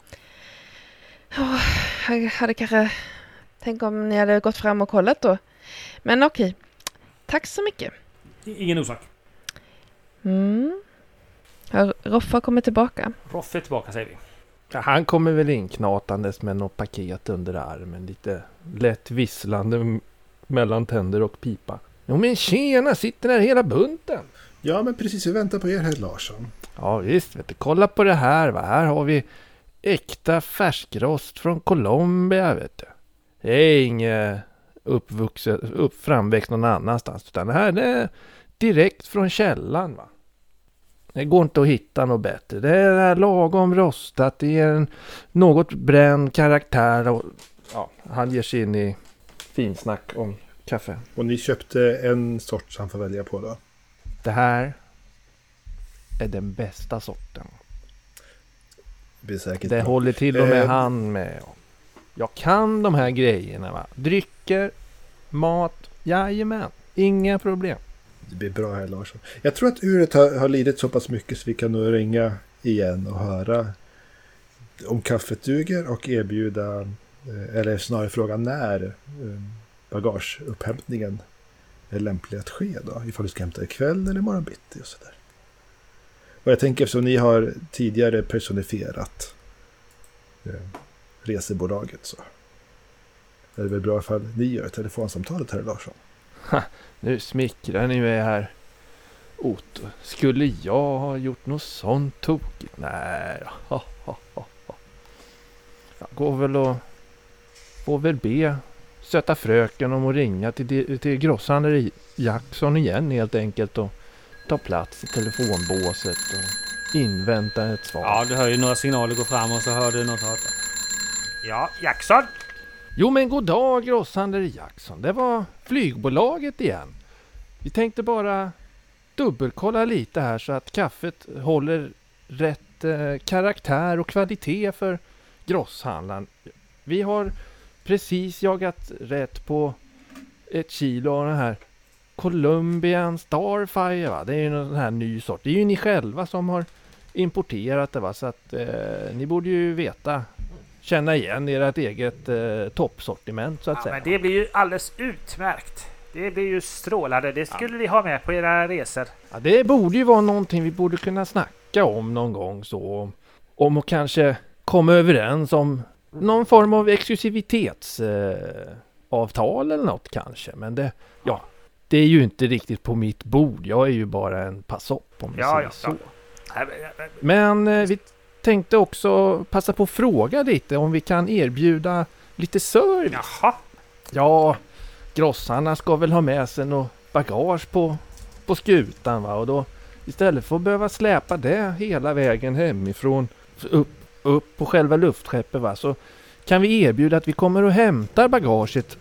Oh, jag hade kanske... Tänk om ni hade gått fram och kollat då. Men okej. Tack så mycket. Ingen orsak. Mm. Har Roffa kommit tillbaka? Roffe är tillbaka säger vi. Ja, han kommer väl inknatandes med något paket under armen. Lite lätt visslande mellan tänder och pipa. Jo men tjena, sitter där hela bunten. Ja, men precis. Vi väntar på er, herr Larsson. Ja visst, vet du. kolla på det här va. Här har vi äkta färskrost från Colombia vet du. Det är inget uppvuxet, upp, framväxt någon annanstans. Utan det här det är direkt från källan va. Det går inte att hitta något bättre. Det är lagom rostat. Det ger en något bränd karaktär. Och, ja, han ger sig in i finsnack om kaffe. Och ni köpte en sort han får välja på då? Det här är den bästa sorten. Det Det håller till och med Eh. han med. Jag kan de här grejerna va. Drycker, mat, jajamän. Inga problem. Det blir bra här Larsson. Jag tror att uret har, har lidit så pass mycket så vi kan nog ringa igen och höra om kaffet duger och erbjuda, eh, eller snarare fråga när eh, bagageupphämtningen är lämplig att ske då. Ifall du ska hämta ikväll eller imorgon bitti och sådär. Och jag tänker eftersom ni har tidigare personifierat eh, resebolaget så är det väl bra ifall ni gör telefonsamtalet här Larsson. Nu smickrar ni mig här. Otto, skulle jag ha gjort något sånt tokigt? Nej, ha, ha, ha, ha. Jag går väl och får väl be söta fröken om att ringa till, till grosshandlare Jackson igen helt enkelt och ta plats i telefonbåset och invänta ett svar. Ja, du hör ju några signaler gå fram och så hör du något hata. Ja, Jackson! Jo men god dag grosshandlare Jackson. Det var flygbolaget igen. Vi tänkte bara dubbelkolla lite här så att kaffet håller rätt eh, karaktär och kvalitet för grosshandlaren. Vi har precis jagat rätt på ett kilo av den här Colombian Starfire va. Det är ju sån här ny sort. Det är ju ni själva som har importerat det va. Så att eh, ni borde ju veta känna igen ert eget eh, toppsortiment så att Ja, säga. men det blir ju alldeles utmärkt. Det blir ju strålande. Det skulle vi ha med på era resor. Ja, det borde ju vara någonting vi borde kunna snacka om någon gång så. Om att kanske komma överens om någon form av exklusivitetsavtal eh, eller något kanske. Men det, ja, det är ju inte riktigt på mitt bord. Jag är ju bara en passopp om vi Ja, säger ja, så. ja. Men eh, vi tänkte också passa på att fråga lite om vi kan erbjuda lite service. Jaha. Ja, grossarna ska väl ha med sig något bagage på, på skutan va och då istället för att behöva släpa det hela vägen hemifrån upp, upp på själva luftskeppet va, så kan vi erbjuda att vi kommer och hämtar bagaget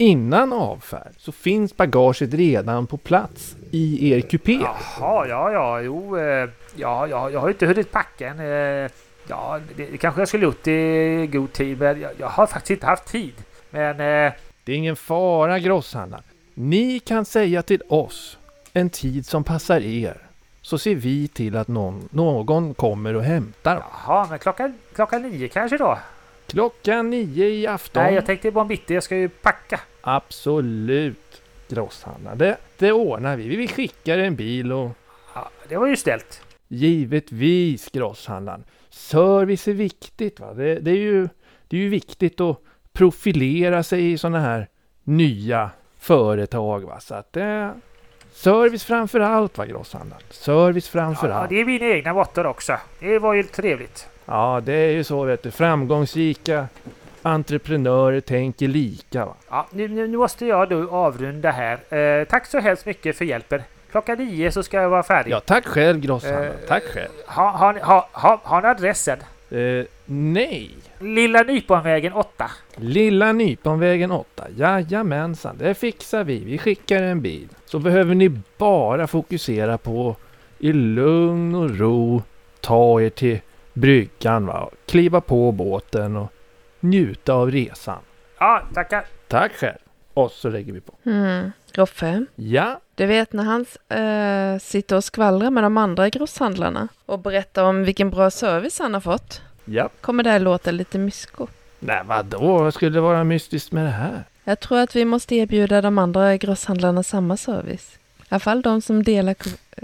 innan avfärd. Så finns bagaget redan på plats i er kupé. Jaha, ja, ja, jo, eh, ja, ja, jag har inte hunnit packa än. eh, Ja, det, kanske jag skulle gjort i god tid, men jag, jag har faktiskt inte haft tid. Men eh, Det är ingen fara grosshandlare. Ni kan säga till oss en tid som passar er. Så ser vi till att någon, någon kommer och hämtar. va. jaha, men klockan, klockan nio kanske då? Klockan nio i afton. Nej, jag tänkte bara bitti, jag ska ju packa. Absolut grosshandlare. Det, det ordnar vi. Vi skickar en bil och Ja, det var ju ställt. givetvis grosshandlaren. Service är viktigt. Va? Det, det, är ju, det är ju viktigt att profilera sig i sådana här nya företag. Va? Så att det, service framför allt va grosshandlaren. Service framför Ja, allt. det är mina egna måttor också. Det var ju trevligt. Ja, det är ju så vet du. Framgångsrika entreprenörer tänker lika. Va? Ja, nu, nu måste jag då avrunda här. Eh, tack så hemskt mycket för hjälpen. Klockan nio så ska jag vara färdig. Ja, tack själv grosshandlaren. Eh, Tack själv. Ha, har, ni- ha, ha, har ni adressen? Eh, nej. Lilla Nyponvägen 8. Lilla Nyponvägen 8. Jajamensan, det fixar vi. Vi skickar en bil. Så behöver ni bara fokusera på i lugn och ro ta er till bryggan va. Kliva på båten och njuta av resan. Ja, tackar. Tack själv. Och så lägger vi på. Mm. Roffe, Ja, du vet när han eh, sitter och skvallrar med de andra grosshandlarna och berättar om vilken bra service han har fått. ja. Kommer det här låta lite mysko? Nej vadå, vad skulle det vara mystiskt med det här? Jag tror att vi måste erbjuda de andra grosshandlarna samma service. I alla fall de som delar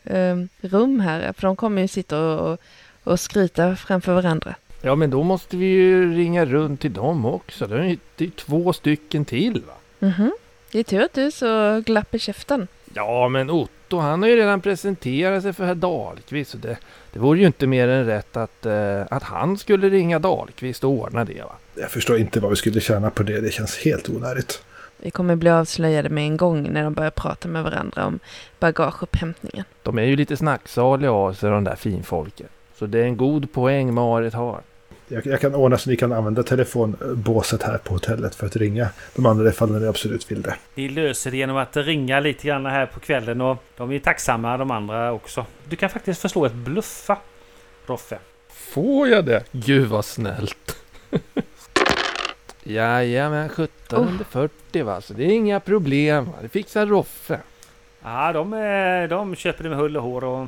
eh, rum här, för de kommer ju sitta och, och, och skryta framför varandra. Ja men då måste vi ju ringa runt till dem också. Det är ju det är två stycken till va. Mhm. Det är tur att du är så glapp i käften. Ja, men Otto han har ju redan presenterat sig för herr Dahlqvist. Så det, det vore ju inte mer än rätt att, eh, att han skulle ringa Dahlqvist och ordna det. Va? Jag förstår inte vad vi skulle tjäna på det. Det känns helt onödigt. Vi kommer bli avslöjade med en gång när de börjar prata med varandra om bagageupphämtningen. De är ju lite snacksaliga av sig de där finfolket. Så det är en god poäng Marit har. Jag, jag kan ordna så ni kan använda telefonbåset här på hotellet för att ringa de andra ifall ni absolut vill det. Ni löser det genom att ringa lite grann här på kvällen och de är tacksamma de andra också. Du kan faktiskt förslå ett bluffa, Roffe. Får jag det? Gud vad snällt. Jajamän, 17 Oh. under 40 va. Så det är inga problem. Va? Det fixar Roffe. Ja, de, de köper det med hull och hår och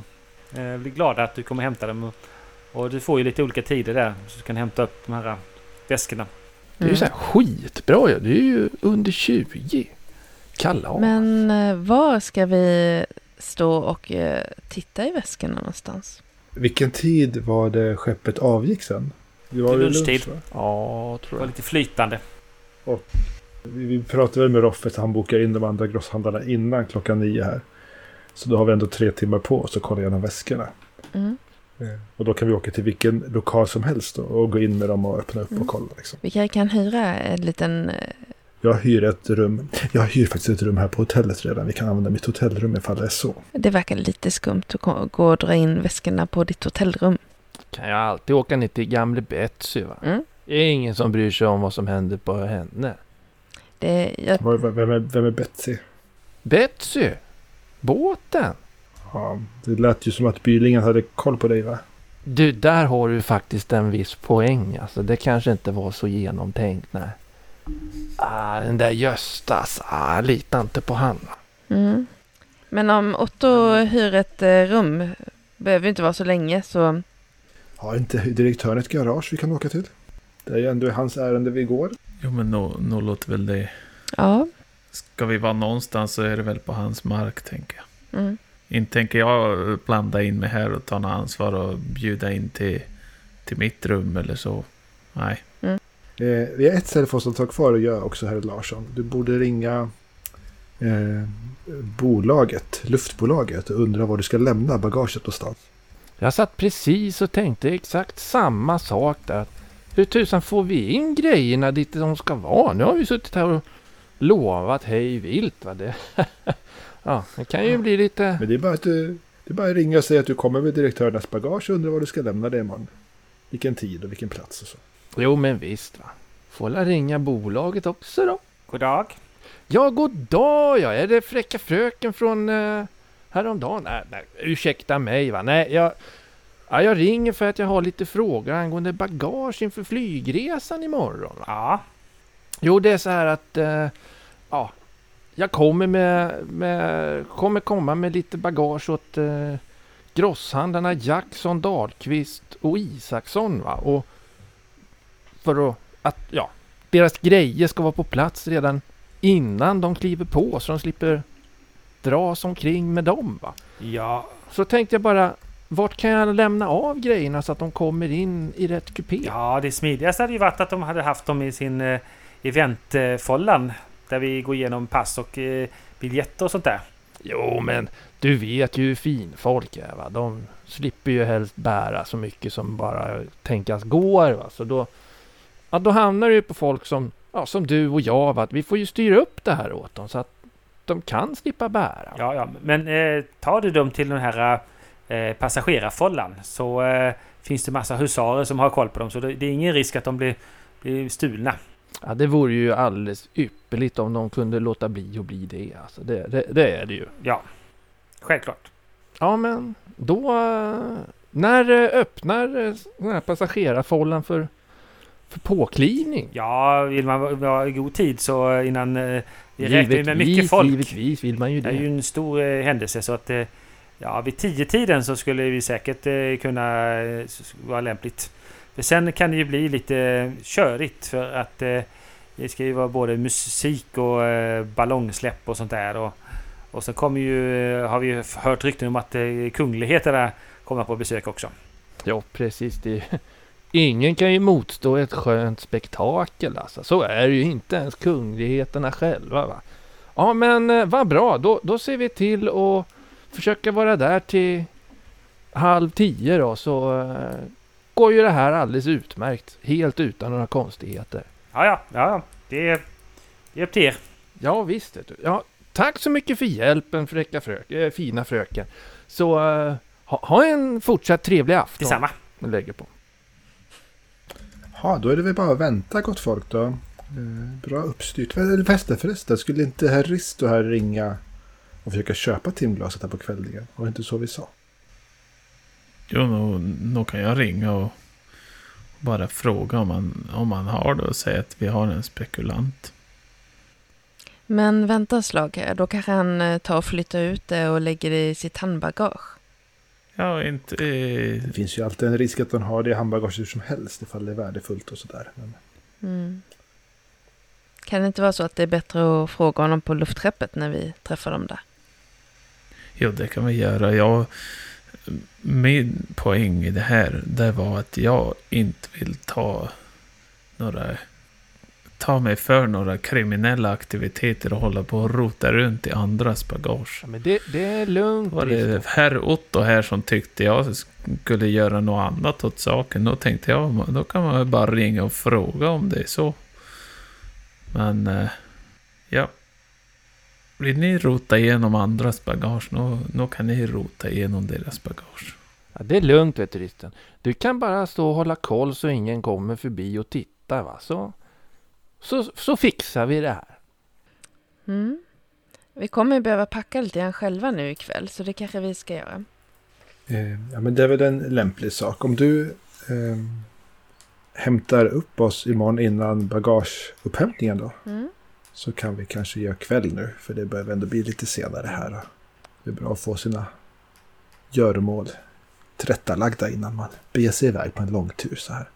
eh, blir glada att du kommer hämta dem. Och, och du får ju lite olika tider där så du kan hämta upp de här väskorna. Det är ju Mm. så här skitbra ju. Det är ju under 20. Kalas. Men eh, var ska vi stå och eh, titta i väskorna någonstans? Vilken tid var det skeppet avgick sen? Det var lunchtid. lunch, va? Ja, Det tror var jag. lite flytande. Vi, vi pratade väl med Roffe så han bokar in de andra grosshandlarna innan klockan nio här. Så då har vi ändå tre timmar på oss att kolla igenom väskorna. Mm. Och då kan vi åka till vilken lokal som helst då, och gå in med dem och öppna upp Mm. och kolla. Liksom. Vi kanske kan hyra en liten... eh, Jag hyr ett rum. Jag hyr faktiskt ett rum här på hotellet redan. Vi kan använda mitt hotellrum ifall det är så. Det verkar lite skumt att gå och dra in väskorna på ditt hotellrum. Kan jag alltid åka ner till gamle Betsy va? Mm. Det är ingen som bryr sig om vad som händer på henne. Det, jag, Vem är, vem är Betsy? Betsy! Båten! Ja, det lät ju som att Bylingen hade koll på dig va? Du, där har du faktiskt en viss poäng. Alltså, det kanske inte var så genomtänkt. Nej. Ah, den där Göstas, ah, jag litar inte på han. mm. Men om Otto hyr ett eh, rum, behöver inte vara så länge, så Har inte direktören ett garage vi kan åka till? Det är ju ändå hans ärende vi går. Jo, men nog nog låter väl det. ja. Ska vi vara någonstans så är det väl på hans mark, tänker jag. Mm. Inte tänker jag blanda in mig här och ta något ansvar och bjuda in till, till mitt rum eller så. Nej. Eh, vi har ett säljfångsavtal kvar att göra också, herr Larsson. Du borde ringa eh, bolaget, luftbolaget och undra var du ska lämna bagaget någonstans. Jag satt precis och tänkte exakt samma sak där. Hur tusan får vi in grejerna dit de ska vara? Nu har vi suttit här och lovat hej vilt. Va? Det, ja, det kan ju bli lite... Men det är bara att du, det är bara att ringa och säga att du kommer med direktörernas bagage och undra var du ska lämna det imorgon. vilken tid och vilken plats och så. Jo, men visst va. Får la ringa bolaget också då. God dag. Ja, god dag ja. Är det fräcka fröken från eh, häromdagen? Nej, nej, ursäkta mig va. Nej, jag, ja, jag ringer för att jag har lite frågor angående bagage inför flygresan imorgon. Va? Ja. Jo, det är så här att eh, ja, jag kommer med, med kommer komma med lite bagage åt eh, grosshandlarna Jackson, Dahlqvist och Isaksson. Va? Och för att, att ja, deras grejer ska vara på plats redan innan de kliver på så de slipper dras omkring med dem. Va? Ja. Så tänkte jag bara, vart kan jag lämna av grejerna så att de kommer in i rätt kupé? Ja, det smidigaste hade ju varit att de hade haft dem i sin eh, eventfollan. Där vi går igenom pass och eh, biljetter och sånt där. Jo, men du vet ju hur fin folk är va. De slipper ju helst bära så mycket som bara tänkas går va. Så då, ja, då hamnar det ju på folk som, ja, som du och jag va. Vi får ju styra upp det här åt dem så att de kan slippa bära. Ja, ja. Men eh, tar du dem till den här eh, passagerarfållan så eh, finns det massa husarer som har koll på dem. Så det, det är ingen risk att de blir, blir stulna. Ja, det vore ju alldeles ypperligt om de kunde låta bli att bli det. Alltså, det, det, det är det ju. Ja, självklart. Ja, men då... eh, När eh, öppnar eh, den här passagerarfållan för, för påklivning? Ja, vill man vara i god tid så innan... Räknar ju med mycket folk. Givetvis vill man ju Det det. är ju en stor eh, händelse så att... Eh, ja, vid tio tiden så skulle vi säkert eh, kunna vara lämpligt. För sen kan det ju bli lite körigt för att eh, det ska ju vara både musik och eh, ballongsläpp och sånt där. Och, och så kommer ju, eh, har vi ju hört rykten om att eh, kungligheterna kommer på besök också. Ja, precis. Det, ingen kan ju motstå ett skönt spektakel alltså. Så är det ju inte ens kungligheterna själva va. Ja men eh, vad bra, då, då ser vi till att försöka vara där till halv tio då så eh, går ju det här alldeles utmärkt. Helt utan några konstigheter. Ja, ja, ja. Det, är- det är upp till er. Ja visst vet du. Ja, tack så mycket för hjälpen fräcka frök, äh, fina fröken. Så eh, ha, ha en fortsatt trevlig afton. Detsamma. Jag lägger på. Ja, då är det väl bara att vänta gott folk då. Eh, bra uppstyrt. Förresten, förresten, skulle inte herr Risto här ringa och försöka köpa timglaset här på kvällningen? Var det inte så vi sa? Jo, nog, nog kan jag ringa och bara fråga om man, om man har det och säga att vi har en spekulant. Men vänta ett slag här, då kanske han eh, tar och flyttar ut det och lägger det i sitt handbagage. Ja, inte... eh, Det finns ju alltid en risk att de har det i handbagaget hur som helst ifall det är värdefullt och sådär. Men Mm. Kan det inte vara så att det är bättre att fråga honom på luftskeppet när vi träffar dem där? Jo, det kan vi göra. Jag, min poäng i det här, det var att jag inte vill ta några... Ta mig för några kriminella aktiviteter och hålla på och rota runt i andras bagage. Ja, men det, det är lugnt. Var det herr Otto här som tyckte jag skulle göra något annat åt saken, då tänkte jag, då kan man väl bara ringa och fråga om det är så. Men, eh, ja. Vill ni rota igenom andras bagage, då, då kan ni rota igenom deras bagage. Ja, det är lugnt vet du Risten. Du kan bara stå och hålla koll så ingen kommer förbi och tittar va. Så, så, så fixar vi det här. Mm. Vi kommer ju behöva packa lite grann själva nu ikväll, så det kanske vi ska göra. Eh, ja, men det är väl en lämplig sak. Om du eh, hämtar upp oss imorgon innan bagageupphämtningen då. Mm. Så kan vi kanske göra kväll nu. För det börjar ändå bli lite senare här. Det är bra att få sina göromål tillrättalagda innan man beger sig iväg på en långtur så här.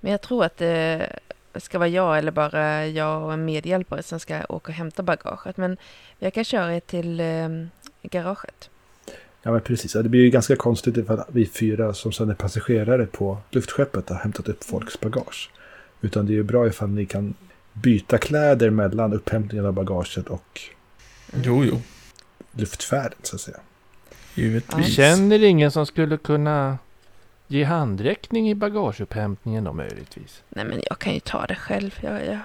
Men jag tror att det ska vara jag eller bara jag och en medhjälpare som ska åka och hämta bagaget. Men jag kan köra er till eh, garaget. Ja men precis, det blir ju ganska konstigt ifall vi fyra som sedan är passagerare på luftskeppet har hämtat upp folks bagage. Utan det är ju bra ifall ni kan byta kläder mellan upphämtningen av bagaget och Jo, jo. luftfärden så att säga. Givetvis. Känner ingen som skulle kunna ge handräckning i bagageupphämtningen då möjligtvis? Nej men jag kan ju ta det själv. Jag, jag.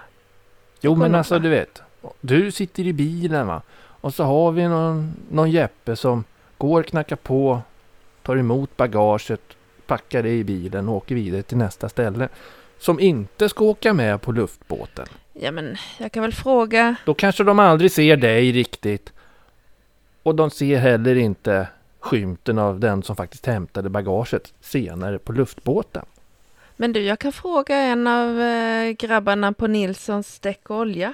Jo men alltså du vet. Du sitter i bilen va. Och så har vi någon, någon Jeppe som går, knackar på, tar emot bagaget packar det i bilen och åker vidare till nästa ställe. Som inte ska åka med på luftbåten. Ja, men jag kan väl fråga. Då kanske de aldrig ser dig riktigt. Och de ser heller inte skymten av den som faktiskt hämtade bagaget senare på luftbåten. Men du, jag kan fråga en av eh, grabbarna på Nilssons däck och olja.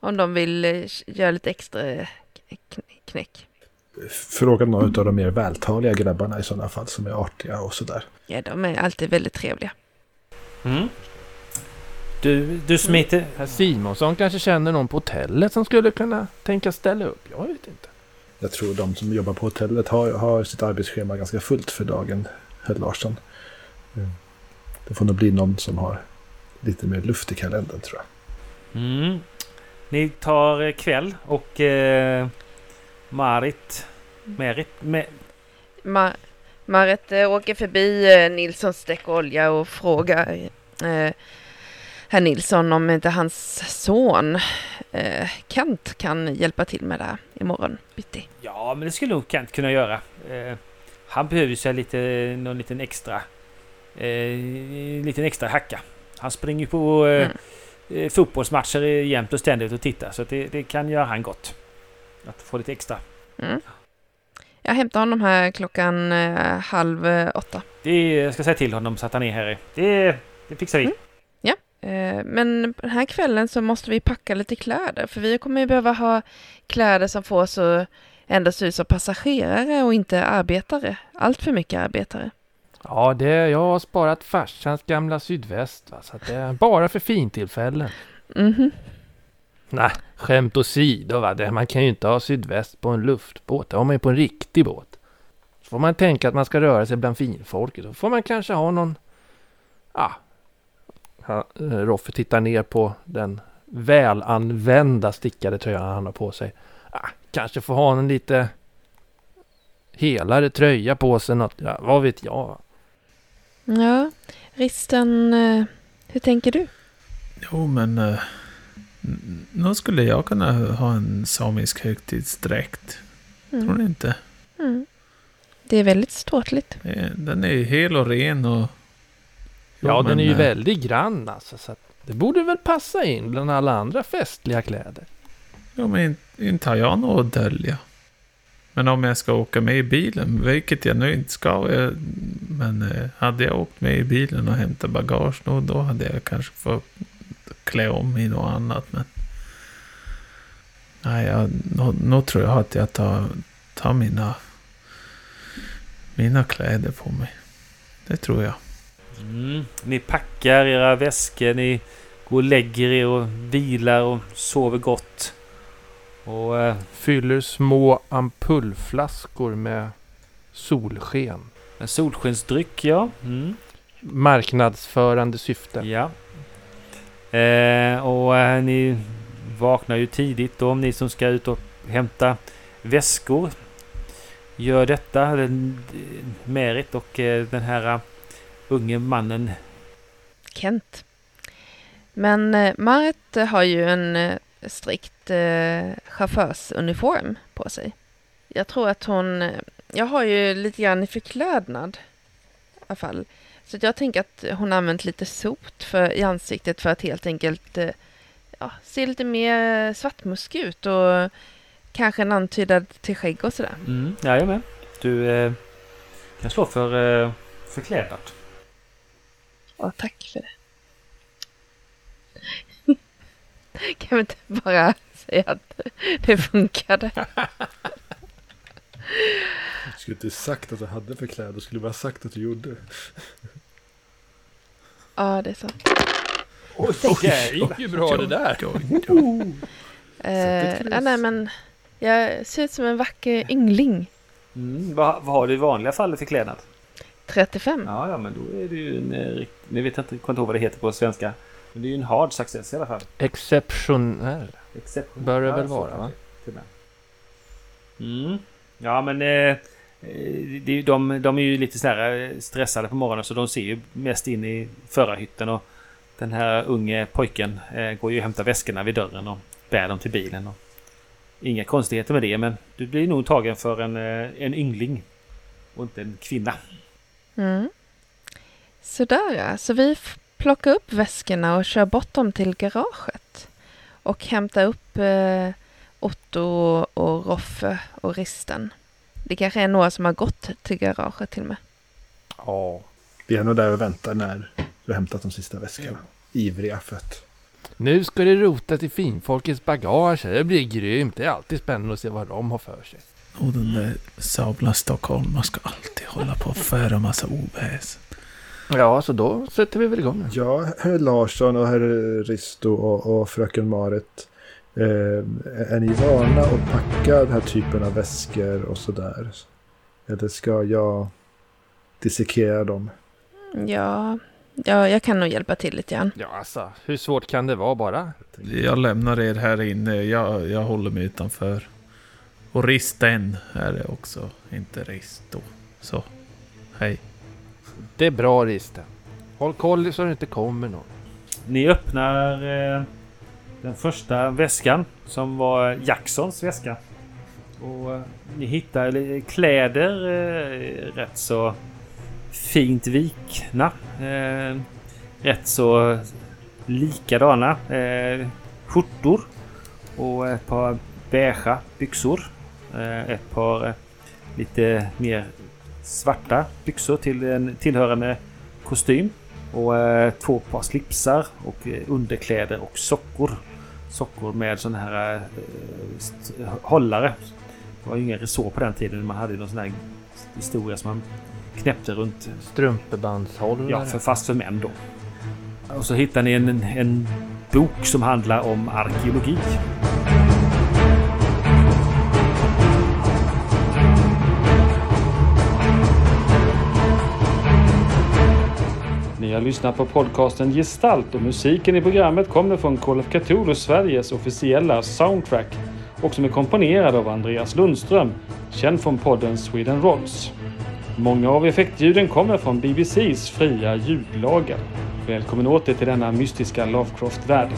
Om de vill eh, göra lite extra eh, kn- knäck. Fråga några av de mer vältaliga grabbarna i sådana fall som är artiga och sådär. Ja, de är alltid väldigt trevliga. Mm. Du, du smiter... Herr Simonsson kanske känner någon på hotellet som skulle kunna tänka ställa upp. Jag vet inte. Jag tror de som jobbar på hotellet har, har sitt arbetsschema ganska fullt för dagen, herr Larsson. Mm. Det får nog bli någon som har lite mer luft i kalendern tror jag. Mm. Ni tar eh, kväll och eh, Marit... Merit... Me, Ma- Marit eh, åker förbi eh, Nilssons däck och olja och frågar eh, herr Nilsson om inte hans son eh, Kent kan hjälpa till med det här imorgon bitti. ja, men det skulle nog Kent kunna göra. Eh, han behöver ju sig lite, någon liten extra... Eh, liten extra hacka. Han springer på eh, Mm. eh, fotbollsmatcher jämt och ständigt och tittar. Så det, det kan göra han gott. Att få lite extra. Mm. Jag hämtar honom här klockan eh, halv åtta. Det jag ska säga till honom så att han är här. Det, det fixar vi. Mm. Eh, men den här kvällen så måste vi packa lite kläder för vi kommer ju behöva ha kläder som får oss att ändå se ut som passagerare och inte arbetare. Allt för mycket arbetare. Ja, det, jag har sparat farsans gamla sydväst. Va? Så det är bara för fintillfällen. Mhm. Nej, skämt åsido. Va? Det, man kan ju inte ha sydväst på en luftbåt. Det har man ju på en riktig båt. Så får man tänka att man ska röra sig bland finfolket. Då får man kanske ha någon... Ja. Eh, Roffe tittar ner på den välanvända stickade tröjan han har på sig. Ja, kanske får ha en lite helare tröja på sig. Något, ja, vad vet jag. Ja, Risten, eh, hur tänker du? Jo, men... Uh, nu skulle jag kunna ha en samisk högtidsdräkt. Tror Mm. ni inte? Mm. Det är väldigt ståtligt. Eh, Den är ju hel och ren och... Ja, den men, är ju eh, väldigt grann alltså. Så att det borde väl passa in bland alla andra festliga kläder. Jo, men in- inte har jag något att dölja. Men om jag ska åka med i bilen, vilket jag nu inte ska. eh, Men eh, hade jag åkt med i bilen och hämtat bagage då, då hade jag kanske fått klä om i något annat. Men nej, jag, nå tror jag att jag tar, tar mina, mina kläder på mig. Det tror jag. Mm. Ni packar era väskor, ni går och lägger er och vilar och sover gott. Och eh, Fyller små ampullflaskor med solsken. en solskensdryck, ja. Mm. Marknadsförande syfte. Ja. Eh, och eh, ni vaknar ju tidigt då, ni som ska ut och hämta väskor. Gör detta, den- Merit och eh, den här uh, unge mannen. Kent. Men eh, Marit eh, har ju en eh, strikt eh, chaufförsuniform på sig. Jag tror att hon... Jag har ju lite grann i förklädnad i alla fall. Så jag tänker att hon använt lite sot för, i ansiktet för att helt enkelt ja, se lite mer svartmuskig ut och kanske en antydad till skägg och sådär. Mm, jajamän. Du eh, kan slå för eh, förklädnad. Ja, tack för det. kan vi inte bara säga att det funkade? Du skulle inte sagt att du hade för kläder, du skulle bara sagt att du gjorde. Ja, det är sant. Det gick ju bra det där. Oj, oj. Eh, ja, nej, men jag ser ut som en vacker yngling. Mm, vad, vad har du i vanliga fall för klädnad? 35. Ja, ja, men då är det ju en... eh, rikt- Nu vet jag inte, ihåg vad det heter på svenska. Men det är ju en hard success i alla fall. Exceptionell. Exception. Bör det väl vara, va? Mm. Ja men eh, eh, det, är de, de är ju lite sådär eh, stressade på morgonen så de ser ju mest in i förarhytten och den här unge pojken eh, går ju och hämtar väskorna vid dörren och bär dem till bilen. Och inga konstigheter med det men du blir nog tagen för en, en yngling och inte en kvinna. Mm. Sådär ja, så vi plockar upp väskorna och kör bort dem till garaget. Och hämtar upp eh, Otto och Roffe och Risten. Det kanske är några som har gått till garaget till och med. Ja. Vi är nog där och väntar när du har hämtat de sista väskorna. Ivriga för att... Nu ska det rotas i finfolkets bagage. Det blir grymt. Det är alltid spännande att se vad de har för sig. Och den där sabla stockholmar ska alltid hålla på och föra massa oväsen. Ja, så då sätter vi väl igång. Ja, herr Larsson och herr Risto och, och fröken Marit. Eh, är ni vana att packa den här typen av väskor och sådär? Eller ska jag dissekera dem? Ja, ja, jag kan nog hjälpa till lite grann. Ja, alltså. Hur svårt kan det vara bara? Jag lämnar er här inne. Jag, jag håller mig utanför. Och risten är det också. Inte risto. Så. Hej. Det är bra Risten. Håll koll så det inte kommer någon. Ni öppnar eh, den första väskan som var Jacksons väska. Och eh, ni hittar kläder eh, rätt så fint vikna. Eh, rätt så likadana eh, skjortor. Och ett par beigea byxor. Eh, ett par eh, lite mer svarta byxor till en tillhörande kostym. Och eh, två par slipsar och underkläder och sockor. Sockor med sån här hållare. Det var ju ingen resår på den tiden. Man hade ju någon sån här historia som man knäppte runt. Strumpebandshållare. Ja, för fast för män då. Och så hittar ni en, en bok som handlar om arkeologi. Ni har lyssnat på podcasten Gestalt och musiken i programmet kommer från Call of Cthulhu Sveriges officiella soundtrack och som är komponerad av Andreas Lundström, känd från podden Sweden Rolls. Många av effektljuden kommer från BBCs fria ljudlager. Välkommen åter till denna mystiska Lovecraft-värld.